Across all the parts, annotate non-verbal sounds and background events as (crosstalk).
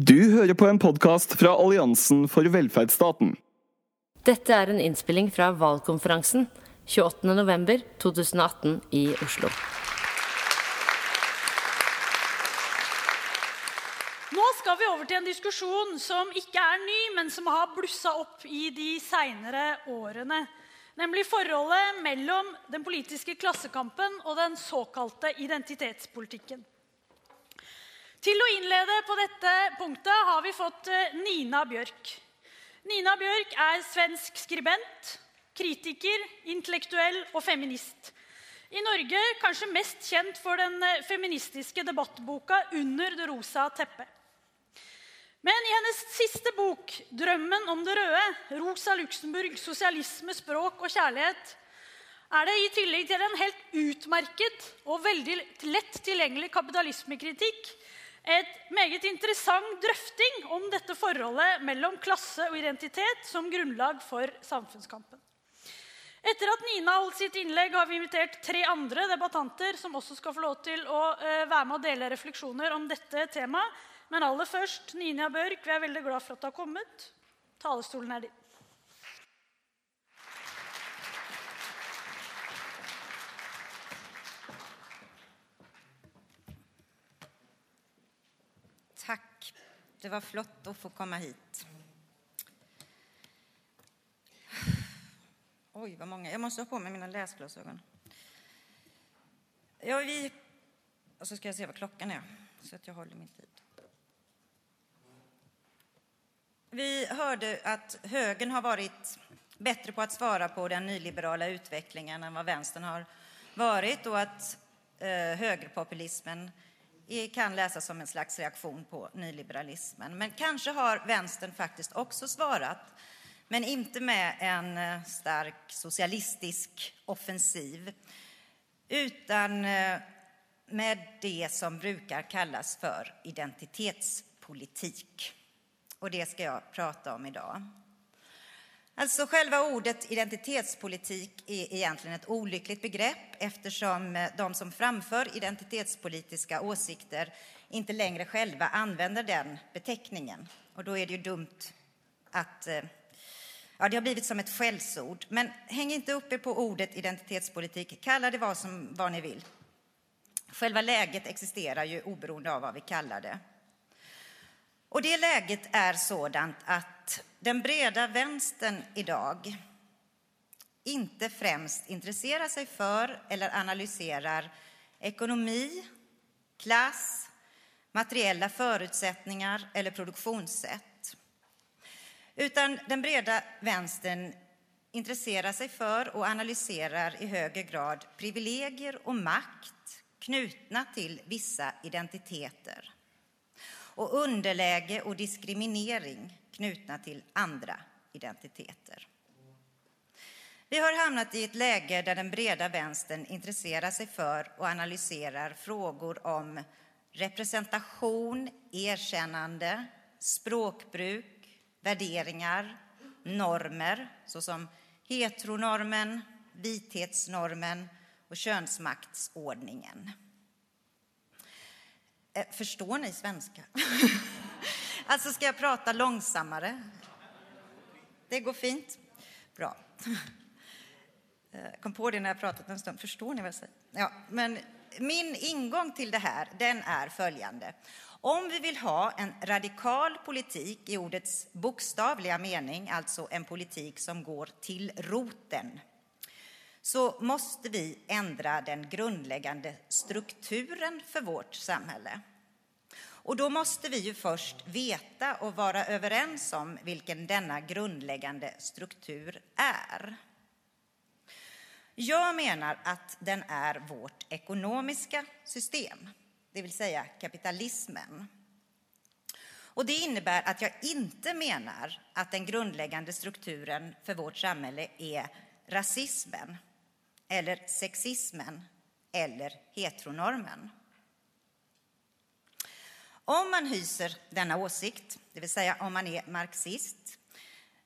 Du hører på en podkast fra Alliansen for velferdsstaten. Dette er en innspilling fra valgkonferansen 28. november 2018 i Oslo. Nå skal vi over til en diskusjon som ikke er ny, men som har blussa opp i de seinere årene. Nemlig forholdet mellom den politiske klassekampen og den såkalte identitetspolitikken. Til å innlede på dette punktet har vi fått eh, Nina Björk. Nina Björk är svensk skribent, kritiker, intellektuell och feminist. I Norge kanske mest känd för den eh, feministiska debattboken debattboka 'Under det rosa teppet'. Men i hennes sista bok, Drömmen om det röda, Rosa Luxemburg, sosialisme, språk och kärlek, är det i tillägg till en helt utmärkt och väldigt lätt tillgänglig kapitalismekritikk et meget interessant drøfting om dette forholdet mellom klasse og identitet som grunnlag for samfunnskampen. Etter at Nina holdt sitt innlegg, har vi invitert tre andre debattanter som også skal få lov til å eh, være med og dele refleksjoner om dette temaet. Men aller først, Nina Børk, vi er veldig glad for at du har kommet. Talerstolen er din. Tack. Det var flott att få komma hit. Oj, vad många. Jag måste ha på mig mina läsglasögon. Ja, vi... Och så ska jag se vad klockan är, så att jag håller min tid. Vi hörde att högern har varit bättre på att svara på den nyliberala utvecklingen än vad vänstern har varit och att eh, högerpopulismen kan läsas som en slags reaktion på nyliberalismen. Men kanske har vänstern faktiskt också svarat, men inte med en eh, stark socialistisk offensiv, utan eh, med det som brukar kallas för identitetspolitik. Och det ska jag prata om idag. Alltså själva ordet identitetspolitik är egentligen ett olyckligt begrepp eftersom eh, de som framför identitetspolitiska åsikter inte längre själva använder den beteckningen. Och då är det ju dumt att... Eh, ja, det har blivit som ett skällsord. Men häng inte upp er på ordet identitetspolitik. Kalla det vad, som, vad ni vill. Själva läget existerar ju oberoende av vad vi kallar det. Och det läget är sådant att den breda vänstern idag inte främst intresserar sig för eller analyserar ekonomi, klass, materiella förutsättningar eller produktionssätt. Utan den breda vänstern intresserar sig för och analyserar i högre grad privilegier och makt knutna till vissa identiteter och underläge och diskriminering knutna till andra identiteter. Vi har hamnat i ett läge där den breda vänstern intresserar sig för och analyserar frågor om representation, erkännande, språkbruk, värderingar, normer såsom heteronormen, vithetsnormen och könsmaktsordningen. Eh, förstår ni svenska? (laughs) alltså, ska jag prata långsammare? Det går fint. Bra. Jag kom på det när jag pratat en stund. Förstår ni vad jag säger? Ja, men min ingång till det här, den är följande. Om vi vill ha en radikal politik i ordets bokstavliga mening, alltså en politik som går till roten, så måste vi ändra den grundläggande strukturen för vårt samhälle. Och då måste vi ju först veta och vara överens om vilken denna grundläggande struktur är. Jag menar att den är vårt ekonomiska system, det vill säga kapitalismen. Och det innebär att jag inte menar att den grundläggande strukturen för vårt samhälle är rasismen eller sexismen eller heteronormen. Om man hyser denna åsikt, det vill säga om man är marxist,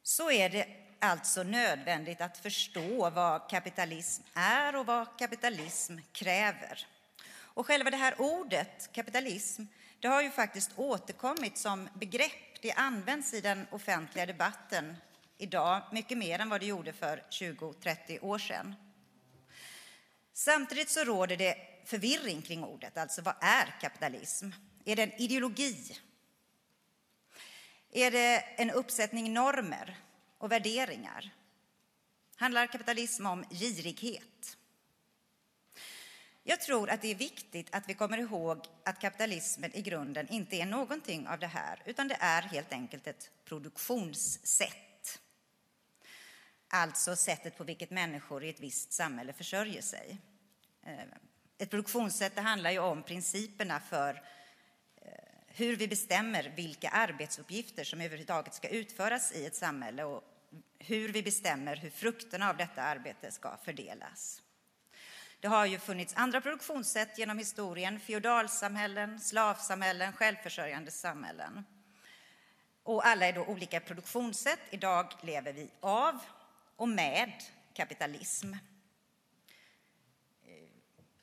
så är det alltså nödvändigt att förstå vad kapitalism är och vad kapitalism kräver. Och själva det här ordet, kapitalism, Det har ju faktiskt återkommit som begrepp. Det används i den offentliga debatten idag mycket mer än vad det gjorde för 20-30 år sedan. Samtidigt så råder det förvirring kring ordet. Alltså, vad är kapitalism? Är det en ideologi? Är det en uppsättning normer och värderingar? Handlar kapitalism om girighet? Jag tror att det är viktigt att vi kommer ihåg att kapitalismen i grunden inte är någonting av det här, utan det är helt enkelt ett produktionssätt. Alltså sättet på vilket människor i ett visst samhälle försörjer sig. Eh, ett produktionssätt det handlar ju om principerna för hur vi bestämmer vilka arbetsuppgifter som överhuvudtaget ska utföras i ett samhälle och hur vi bestämmer hur frukterna av detta arbete ska fördelas. Det har ju funnits andra produktionssätt genom historien, feodalsamhällen, slavsamhällen, självförsörjande samhällen. Och alla är då olika produktionssätt. Idag lever vi av och med kapitalism. Eh,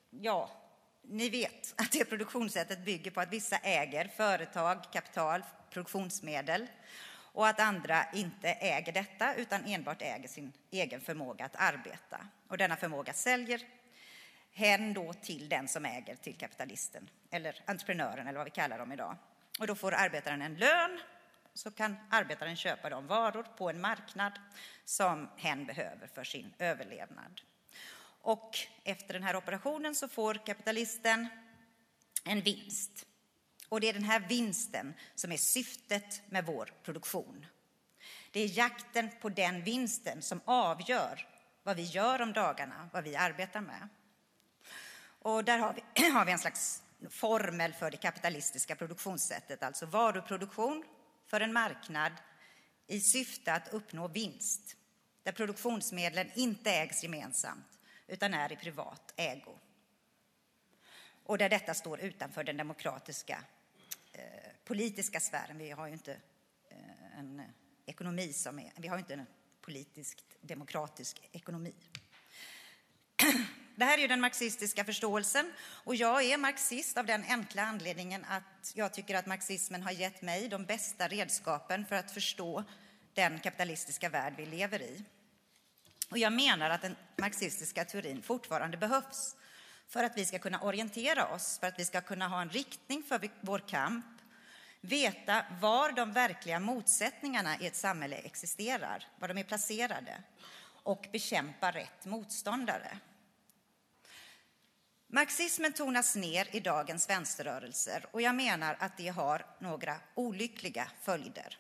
ja, ni vet att det produktionssättet bygger på att vissa äger företag, kapital, produktionsmedel och att andra inte äger detta utan enbart äger sin egen förmåga att arbeta. Och denna förmåga säljer hen då till den som äger, till kapitalisten eller entreprenören eller vad vi kallar dem idag. Och då får arbetaren en lön så kan arbetaren köpa de varor på en marknad som hen behöver för sin överlevnad. Och efter den här operationen så får kapitalisten en vinst. Och det är den här vinsten som är syftet med vår produktion. Det är jakten på den vinsten som avgör vad vi gör om dagarna, vad vi arbetar med. Och där har vi, (clears throat) har vi en slags formel för det kapitalistiska produktionssättet, alltså varuproduktion för en marknad i syfte att uppnå vinst, där produktionsmedlen inte ägs gemensamt utan är i privat ägo. Och där detta står utanför den demokratiska eh, politiska sfären. Vi har ju inte eh, en ekonomi som är, vi har inte en politiskt demokratisk ekonomi. (clears throat) Det här är ju den marxistiska förståelsen och jag är marxist av den enkla anledningen att jag tycker att marxismen har gett mig de bästa redskapen för att förstå den kapitalistiska värld vi lever i. Och jag menar att den marxistiska teorin fortfarande behövs för att vi ska kunna orientera oss, för att vi ska kunna ha en riktning för vår kamp, veta var de verkliga motsättningarna i ett samhälle existerar, var de är placerade och bekämpa rätt motståndare. Marxismen tonas ner i dagens vänsterrörelser och jag menar att det har några olyckliga följder.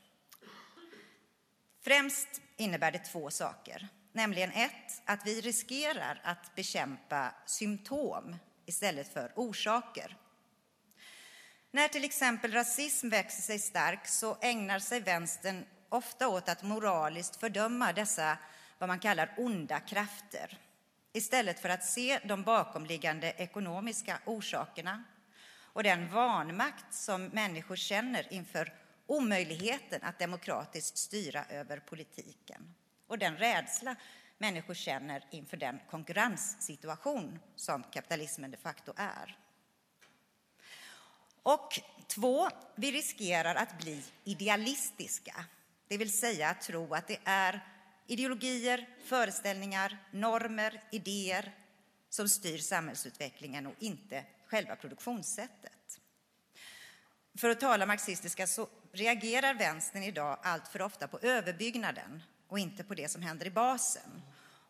Främst innebär det två saker, nämligen ett, att vi riskerar att bekämpa symptom istället för orsaker. När till exempel rasism växer sig stark så ägnar sig vänstern ofta åt att moraliskt fördöma dessa vad man kallar onda krafter istället för att se de bakomliggande ekonomiska orsakerna och den vanmakt som människor känner inför omöjligheten att demokratiskt styra över politiken och den rädsla människor känner inför den konkurrenssituation som kapitalismen de facto är. Och två, vi riskerar att bli idealistiska, det vill säga att tro att det är ideologier, föreställningar, normer, idéer som styr samhällsutvecklingen och inte själva produktionssättet. För att tala marxistiska så reagerar vänstern idag allt för ofta på överbyggnaden och inte på det som händer i basen.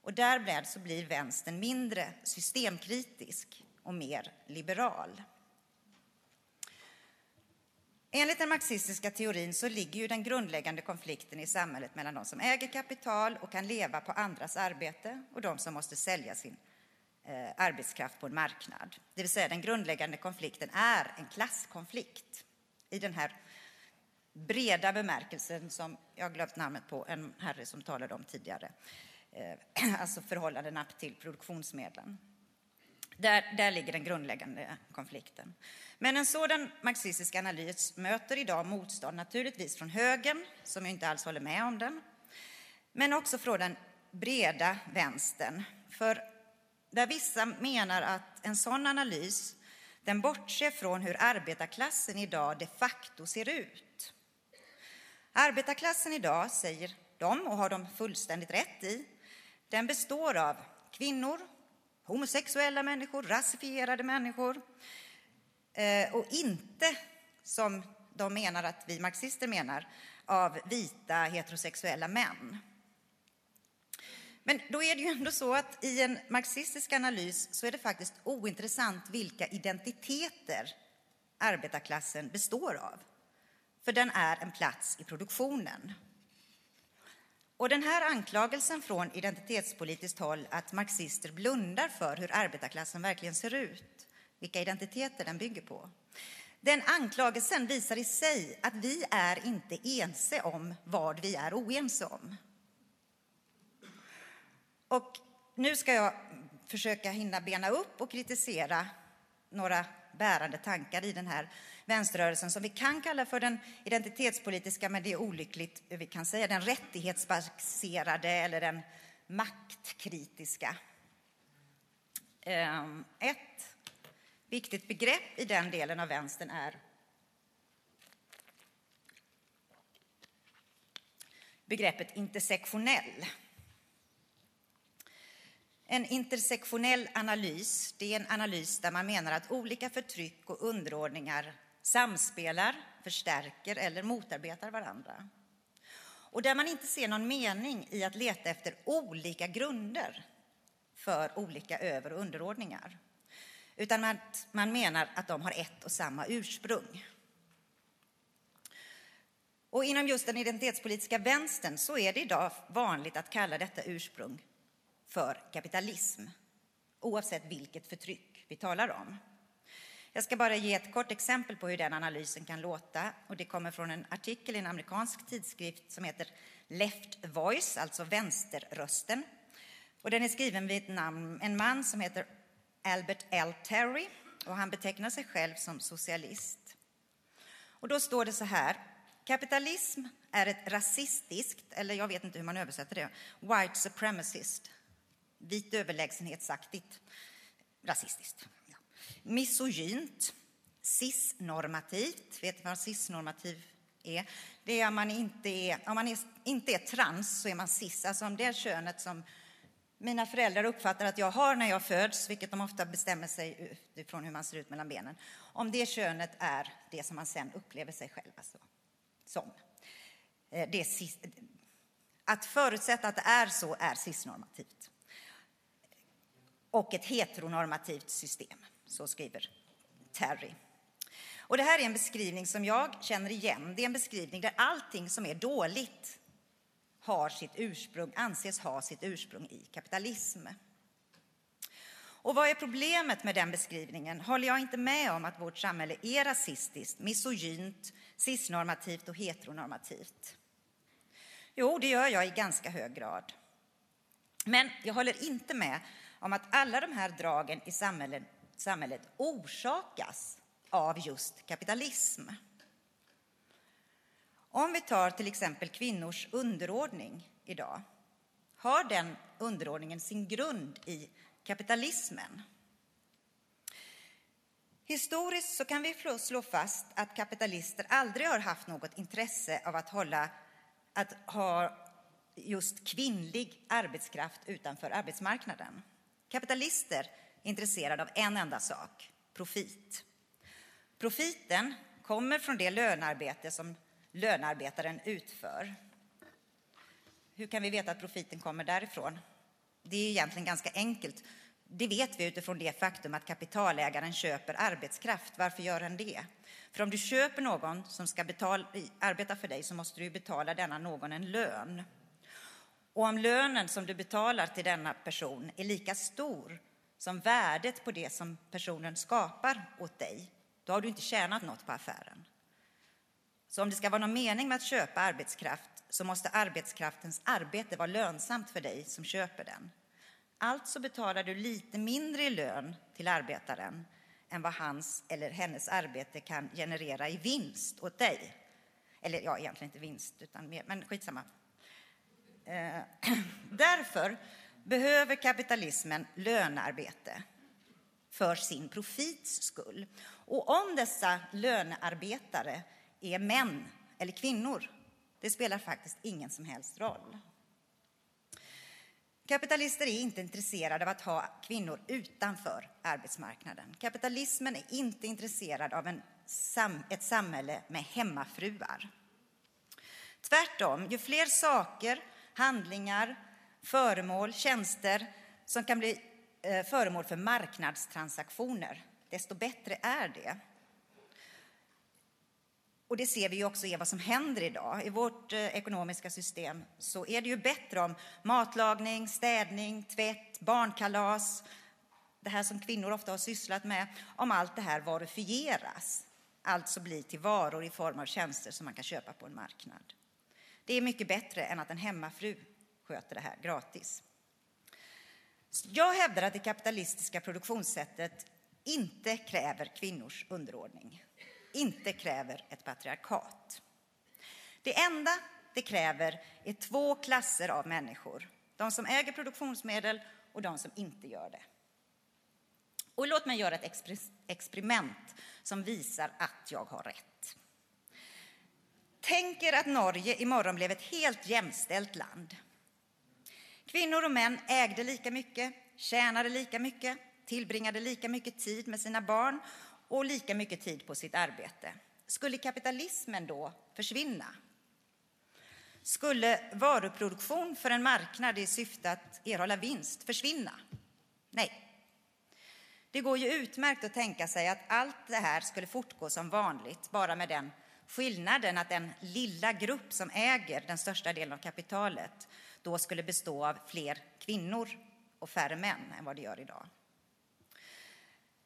Och därmed så blir vänstern mindre systemkritisk och mer liberal. Enligt den marxistiska teorin så ligger ju den grundläggande konflikten i samhället mellan de som äger kapital och kan leva på andras arbete och de som måste sälja sin eh, arbetskraft på en marknad. Det vill säga den grundläggande konflikten är en klasskonflikt i den här breda bemärkelsen som jag har glömt namnet på, en herre som talade om tidigare. Eh, (clears throat) alltså förhållandena till produktionsmedlen. Där, där ligger den grundläggande konflikten. Men en sådan marxistisk analys möter idag motstånd naturligtvis från högern, som inte alls håller med om den, men också från den breda vänstern. För där vissa menar att en sån analys Den bortser från hur arbetarklassen idag de facto ser ut. Arbetarklassen idag, säger de, och har de fullständigt rätt i, den består av kvinnor, homosexuella människor, rasifierade människor eh, och inte, som de menar att vi marxister menar, av vita heterosexuella män. Men då är det ju ändå så att i en marxistisk analys så är det faktiskt ointressant vilka identiteter arbetarklassen består av. För den är en plats i produktionen. Och den här anklagelsen från identitetspolitiskt håll att marxister blundar för hur arbetarklassen verkligen ser ut, vilka identiteter den bygger på. Den anklagelsen visar i sig att vi är inte ense om vad vi är oense om. Och nu ska jag försöka hinna bena upp och kritisera några bärande tankar i den här vänsterrörelsen som vi kan kalla för den identitetspolitiska, men det är olyckligt, vi kan säga den rättighetsbaserade eller den maktkritiska. Ehm, ett viktigt begrepp i den delen av vänstern är begreppet intersektionell. En intersektionell analys det är en analys där man menar att olika förtryck och underordningar samspelar, förstärker eller motarbetar varandra. Och där man inte ser någon mening i att leta efter olika grunder för olika över och underordningar. Utan att man menar att de har ett och samma ursprung. Och inom just den identitetspolitiska vänstern så är det idag vanligt att kalla detta ursprung för kapitalism, oavsett vilket förtryck vi talar om. Jag ska bara ge ett kort exempel på hur den analysen kan låta. Och det kommer från en artikel i en amerikansk tidskrift som heter Left Voice, alltså vänsterrösten. Och den är skriven vid ett namn, en man som heter Albert L. Terry och han betecknar sig själv som socialist. Och då står det så här. Kapitalism är ett rasistiskt, eller jag vet inte hur man översätter det, white supremacist, vit överlägsenhetsaktigt, rasistiskt misogynt, cisnormativt. Vet ni vad cisnormativ är? Det är om man inte är, om man är, inte är trans så är man cis, alltså om det är könet som mina föräldrar uppfattar att jag har när jag föds, vilket de ofta bestämmer sig utifrån hur man ser ut mellan benen. Om det könet är det som man sen upplever sig själv alltså, som. Eh, det att förutsätta att det är så är cisnormativt. Och ett heteronormativt system. Så skriver Terry. Och det här är en beskrivning som jag känner igen. Det är en beskrivning där allting som är dåligt har sitt ursprung, anses ha sitt ursprung i kapitalism. Och vad är problemet med den beskrivningen? Håller jag inte med om att vårt samhälle är rasistiskt, misogynt, cisnormativt och heteronormativt? Jo, det gör jag i ganska hög grad. Men jag håller inte med om att alla de här dragen i samhället samhället orsakas av just kapitalism. Om vi tar till exempel kvinnors underordning idag, har den underordningen sin grund i kapitalismen? Historiskt så kan vi slå fast att kapitalister aldrig har haft något intresse av att, hålla, att ha just kvinnlig arbetskraft utanför arbetsmarknaden. Kapitalister intresserad av en enda sak, profit. Profiten kommer från det lönearbete som lönearbetaren utför. Hur kan vi veta att profiten kommer därifrån? Det är egentligen ganska enkelt. Det vet vi utifrån det faktum att kapitalägaren köper arbetskraft. Varför gör han det? För om du köper någon som ska betala, arbeta för dig så måste du betala denna någon en lön. Och om lönen som du betalar till denna person är lika stor som värdet på det som personen skapar åt dig, då har du inte tjänat något på affären. Så om det ska vara någon mening med att köpa arbetskraft så måste arbetskraftens arbete vara lönsamt för dig som köper den. Alltså betalar du lite mindre i lön till arbetaren än vad hans eller hennes arbete kan generera i vinst åt dig. Eller ja, egentligen inte vinst, utan mer, men skitsamma. Eh, (clears throat) därför behöver kapitalismen lönearbete. för sin profits skull. Och om dessa lönearbetare är män eller kvinnor, det spelar faktiskt ingen som helst roll. Kapitalister är inte intresserade av att ha kvinnor utanför arbetsmarknaden. Kapitalismen är inte intresserad av en, ett samhälle med hemmafruar. Tvärtom, ju fler saker, handlingar, föremål, tjänster som kan bli eh, föremål för marknadstransaktioner, desto bättre är det. Och det ser vi ju också i vad som händer idag. I vårt eh, ekonomiska system så är det ju bättre om matlagning, städning, tvätt, barnkalas, det här som kvinnor ofta har sysslat med, om allt det här varufieras, alltså blir till varor i form av tjänster som man kan köpa på en marknad. Det är mycket bättre än att en hemmafru sköter det här gratis. Jag hävdar att det kapitalistiska produktionssättet inte kräver kvinnors underordning, inte kräver ett patriarkat. Det enda det kräver är två klasser av människor, de som äger produktionsmedel och de som inte gör det. Och låt mig göra ett experiment som visar att jag har rätt. Tänk er att Norge imorgon blev ett helt jämställt land. Kvinnor och män ägde lika mycket, tjänade lika mycket, tillbringade lika mycket tid med sina barn och lika mycket tid på sitt arbete. Skulle kapitalismen då försvinna? Skulle varuproduktion för en marknad i syfte att erhålla vinst försvinna? Nej. Det går ju utmärkt att tänka sig att allt det här skulle fortgå som vanligt, bara med den skillnaden att den lilla grupp som äger den största delen av kapitalet då skulle bestå av fler kvinnor och färre män än vad det gör idag.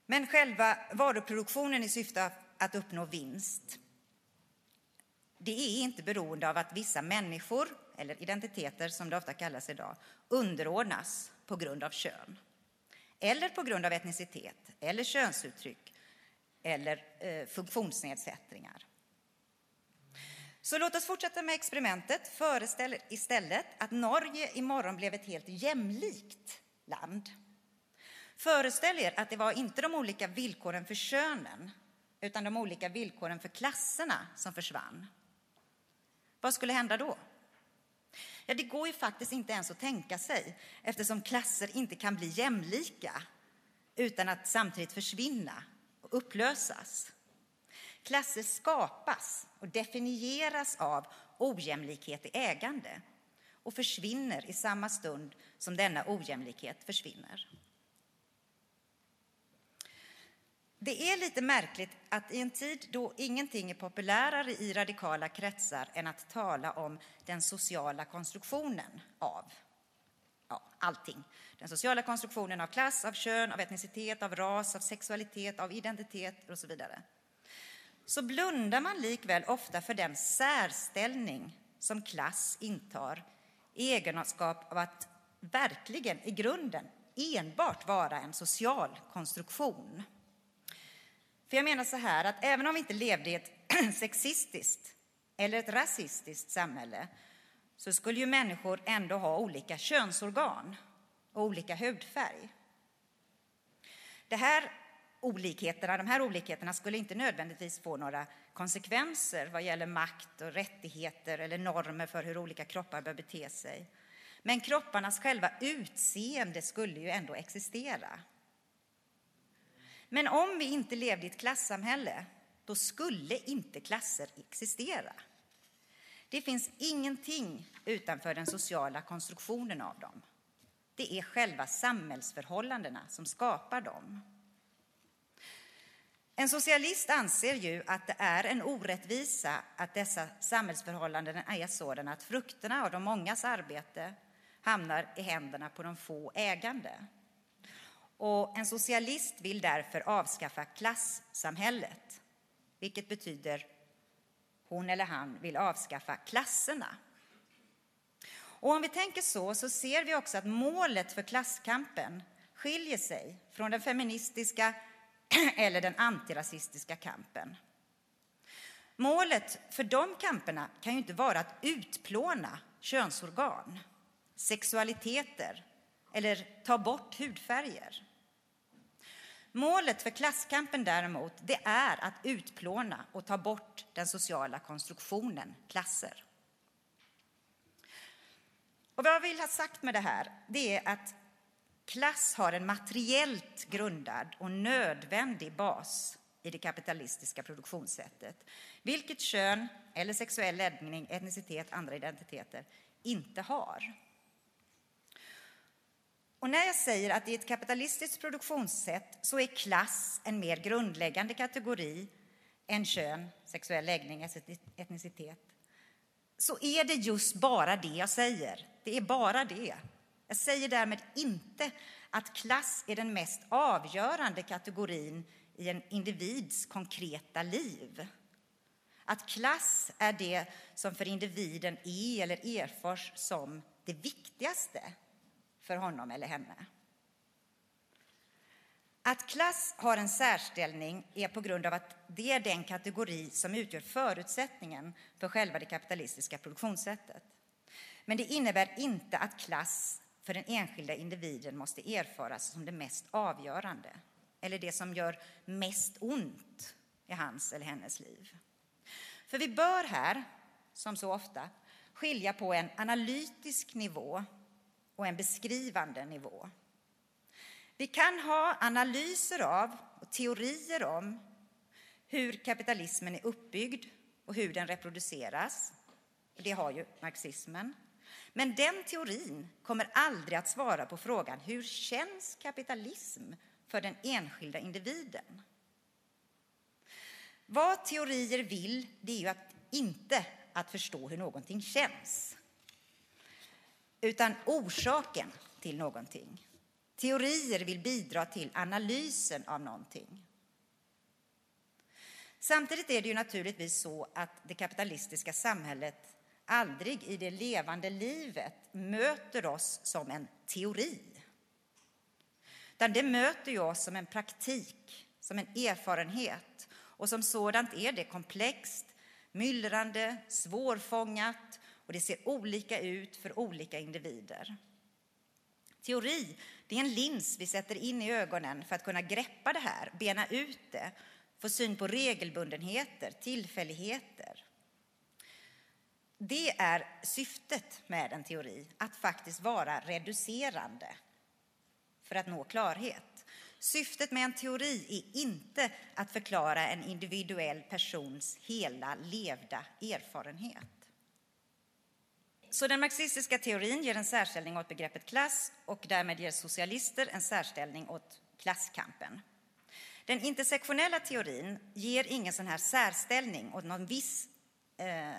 Men själva varuproduktionen i syfte att uppnå vinst, det är inte beroende av att vissa människor, eller identiteter som det ofta kallas idag, underordnas på grund av kön. Eller på grund av etnicitet, eller könsuttryck, eller eh, funktionsnedsättningar. Så låt oss fortsätta med experimentet. Föreställ istället att Norge imorgon blev ett helt jämlikt land. Föreställ er att det var inte de olika villkoren för könen, utan de olika villkoren för klasserna som försvann. Vad skulle hända då? Ja, det går ju faktiskt inte ens att tänka sig eftersom klasser inte kan bli jämlika utan att samtidigt försvinna och upplösas. Klasser skapas och definieras av ojämlikhet i ägande och försvinner i samma stund som denna ojämlikhet försvinner. Det är lite märkligt att i en tid då ingenting är populärare i radikala kretsar än att tala om den sociala konstruktionen av ja, allting. Den sociala konstruktionen av klass, av kön, av etnicitet, av ras, av sexualitet, av identitet och så vidare så blundar man likväl ofta för den särställning som klass intar i egenskap av att verkligen i grunden enbart vara en social konstruktion. För jag menar så här att även om vi inte levde i ett (clears throat) sexistiskt eller ett rasistiskt samhälle så skulle ju människor ändå ha olika könsorgan och olika hudfärg. Det här olikheterna, de här olikheterna skulle inte nödvändigtvis få några konsekvenser vad gäller makt och rättigheter eller normer för hur olika kroppar bör bete sig. Men kropparnas själva utseende skulle ju ändå existera. Men om vi inte levde i ett klassamhälle, då skulle inte klasser existera. Det finns ingenting utanför den sociala konstruktionen av dem. Det är själva samhällsförhållandena som skapar dem. En socialist anser ju att det är en orättvisa att dessa samhällsförhållanden är sådana att frukterna av de mångas arbete hamnar i händerna på de få ägande. Och en socialist vill därför avskaffa klassamhället, vilket betyder hon eller han vill avskaffa klasserna. Och om vi tänker så, så ser vi också att målet för klasskampen skiljer sig från den feministiska (clears throat) eller den antirasistiska kampen. Målet för de kamperna kan ju inte vara att utplåna könsorgan, sexualiteter eller ta bort hudfärger. Målet för klasskampen däremot, det är att utplåna och ta bort den sociala konstruktionen klasser. Och vad jag vill ha sagt med det här, det är att klass har en materiellt grundad och nödvändig bas i det kapitalistiska produktionssättet, vilket kön eller sexuell läggning, etnicitet, andra identiteter inte har. Och när jag säger att i ett kapitalistiskt produktionssätt så är klass en mer grundläggande kategori än kön, sexuell läggning, etnicitet, så är det just bara det jag säger. Det är bara det. Jag säger därmed inte att klass är den mest avgörande kategorin i en individs konkreta liv. Att klass är det som för individen är eller erfars som det viktigaste för honom eller henne. Att klass har en särställning är på grund av att det är den kategori som utgör förutsättningen för själva det kapitalistiska produktionssättet. Men det innebär inte att klass för den enskilda individen måste erfaras som det mest avgörande eller det som gör mest ont i hans eller hennes liv. För vi bör här, som så ofta, skilja på en analytisk nivå och en beskrivande nivå. Vi kan ha analyser av och teorier om hur kapitalismen är uppbyggd och hur den reproduceras. Det har ju marxismen. Men den teorin kommer aldrig att svara på frågan hur känns kapitalism för den enskilda individen? Vad teorier vill, det är ju att inte att förstå hur någonting känns, utan orsaken till någonting. Teorier vill bidra till analysen av någonting. Samtidigt är det ju naturligtvis så att det kapitalistiska samhället aldrig i det levande livet möter oss som en teori. Utan det möter ju oss som en praktik, som en erfarenhet. Och som sådant är det komplext, myllrande, svårfångat och det ser olika ut för olika individer. Teori det är en lins vi sätter in i ögonen för att kunna greppa det här, bena ut det, få syn på regelbundenheter, tillfälligheter. Det är syftet med en teori, att faktiskt vara reducerande för att nå klarhet. Syftet med en teori är inte att förklara en individuell persons hela levda erfarenhet. Så den marxistiska teorin ger en särställning åt begreppet klass och därmed ger socialister en särställning åt klasskampen. Den intersektionella teorin ger ingen sån här särställning åt någon viss Eh,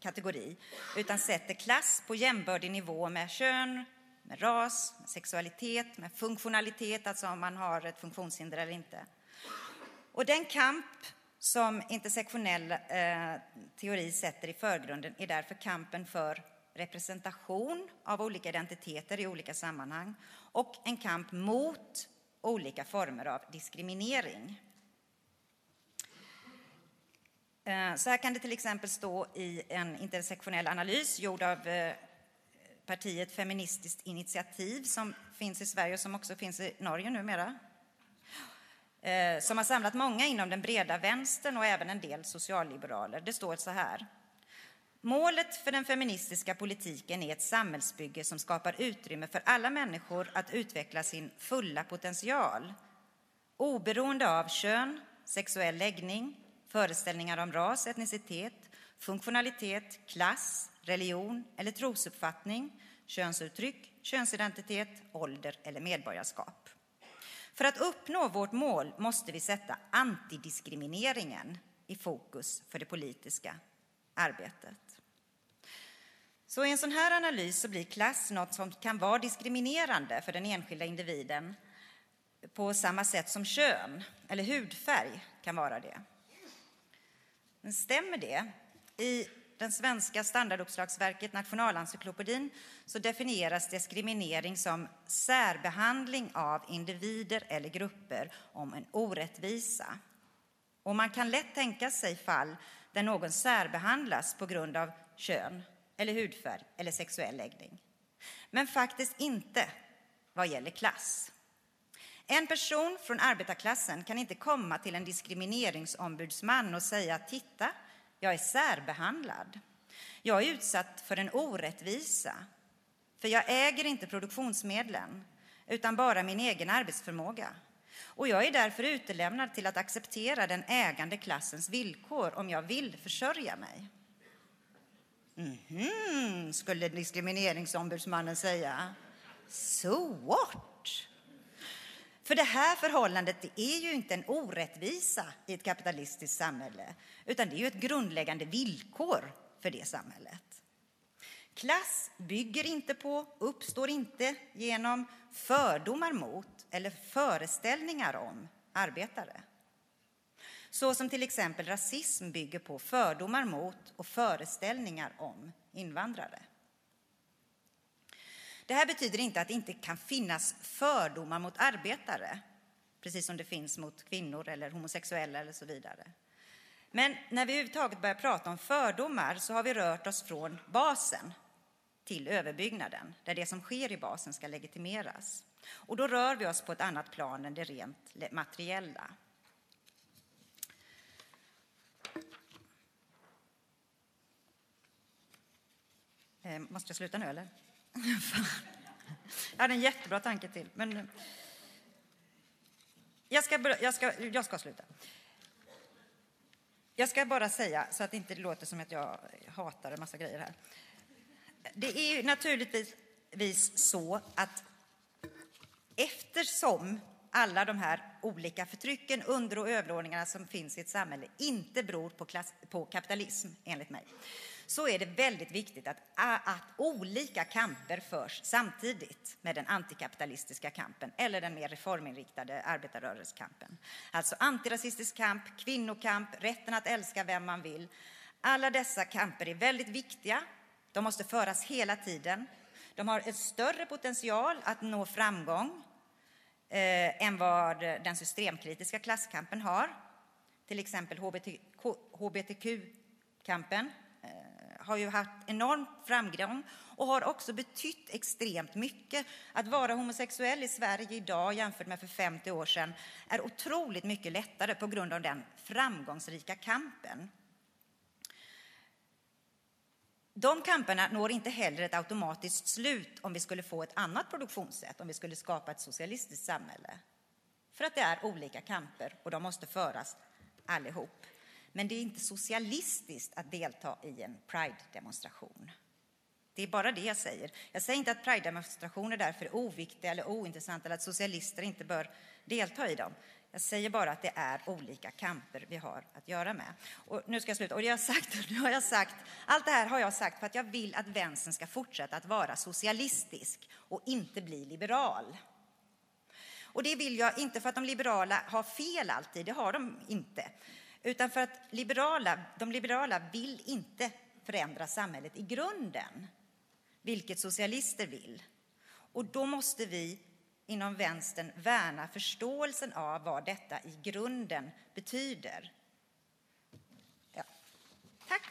kategori utan sätter klass på jämbördig nivå med kön, med ras, med sexualitet, med funktionalitet, alltså om man har ett funktionshinder eller inte. Och den kamp som intersektionell eh, teori sätter i förgrunden är därför kampen för representation av olika identiteter i olika sammanhang och en kamp mot olika former av diskriminering. Eh, Eh, så här kan det till exempel stå i en intersektionell analys gjord av eh, partiet Feministiskt initiativ som finns i Sverige och som också finns i Norge numera. Eh, som har samlat många inom den breda vänstern och även en del socialliberaler. Det står så här. Målet för den feministiska politiken är ett samhällsbygge som skapar utrymme för alla människor att utveckla sin fulla potential, oberoende av kön, sexuell läggning, föreställningar om ras, etnicitet, funktionalitet, klass, religion eller trosuppfattning, könsuttryck, könsidentitet, ålder eller medborgarskap. För att uppnå vårt mål måste vi sätta antidiskrimineringen i fokus för det politiska arbetet. Så i en sån här analys så blir klass något som kan vara diskriminerande för den enskilda individen på samma sätt som kön eller hudfärg kan vara det. Men stämmer det? I den svenska standarduppslagsverket Nationalencyklopedin så definieras diskriminering som särbehandling av individer eller grupper om en orättvisa. Och man kan lätt tänka sig fall där någon särbehandlas på grund av kön eller hudfärg eller sexuell läggning. Men faktiskt inte vad gäller klass. En person från arbetarklassen kan inte komma till en diskrimineringsombudsman och säga titta, jag är särbehandlad. Jag är utsatt för en orättvisa, för jag äger inte produktionsmedlen utan bara min egen arbetsförmåga. Och jag är därför utelämnad till att acceptera den ägande klassens villkor om jag vill försörja mig. Mhm, skulle diskrimineringsombudsmannen säga. So what? För det här förhållandet det är ju inte en orättvisa i ett kapitalistiskt samhälle, utan det är ju ett grundläggande villkor för det samhället. Klass bygger inte på, uppstår inte genom fördomar mot eller föreställningar om arbetare. Så som till exempel rasism bygger på fördomar mot och föreställningar om invandrare. Det här betyder inte att det inte kan finnas fördomar mot arbetare, precis som det finns mot kvinnor eller homosexuella eller så vidare. Men när vi överhuvudtaget börjar prata om fördomar så har vi rört oss från basen till överbyggnaden, där det som sker i basen ska legitimeras. Och då rör vi oss på ett annat plan än det rent materiella. Eh, måste jag sluta nu eller? Jag hade en jättebra tanke till, men... Jag ska, börja, jag ska, jag ska sluta. Jag ska bara säga, så att det inte låter som att jag hatar en massa grejer här. Det är naturligtvis så att eftersom alla de här olika förtrycken, under och överordningarna som finns i ett samhälle inte beror på, klass, på kapitalism, enligt mig, så är det väldigt viktigt att, att olika kamper förs samtidigt med den antikapitalistiska kampen eller den mer reforminriktade arbetarrörelsekampen. Alltså antirasistisk kamp, kvinnokamp, rätten att älska vem man vill. Alla dessa kamper är väldigt viktiga. De måste föras hela tiden. De har en större potential att nå framgång eh, än vad den systemkritiska klasskampen har. Till exempel hbtq-kampen har ju haft enorm framgång och har också betytt extremt mycket. Att vara homosexuell i Sverige idag jämfört med för 50 år sedan är otroligt mycket lättare på grund av den framgångsrika kampen. De kamperna når inte heller ett automatiskt slut om vi skulle få ett annat produktionssätt, om vi skulle skapa ett socialistiskt samhälle. För att det är olika kamper och de måste föras allihop. Men det är inte socialistiskt att delta i en Pride-demonstration. Det är bara det jag säger. Jag säger inte att Pride-demonstrationer därför är oviktiga eller ointressanta eller att socialister inte bör delta i dem. Jag säger bara att det är olika kamper vi har att göra med. Och nu ska jag sluta. Och det jag sagt, (laughs) nu har jag sagt, allt det här har jag sagt för att jag vill att vänstern ska fortsätta att vara socialistisk och inte bli liberal. Och det vill jag inte för att de liberala har fel alltid, det har de inte utan för att liberala, de liberala vill inte förändra samhället i grunden, vilket socialister vill. Och då måste vi inom vänstern värna förståelsen av vad detta i grunden betyder. Ja. Tack.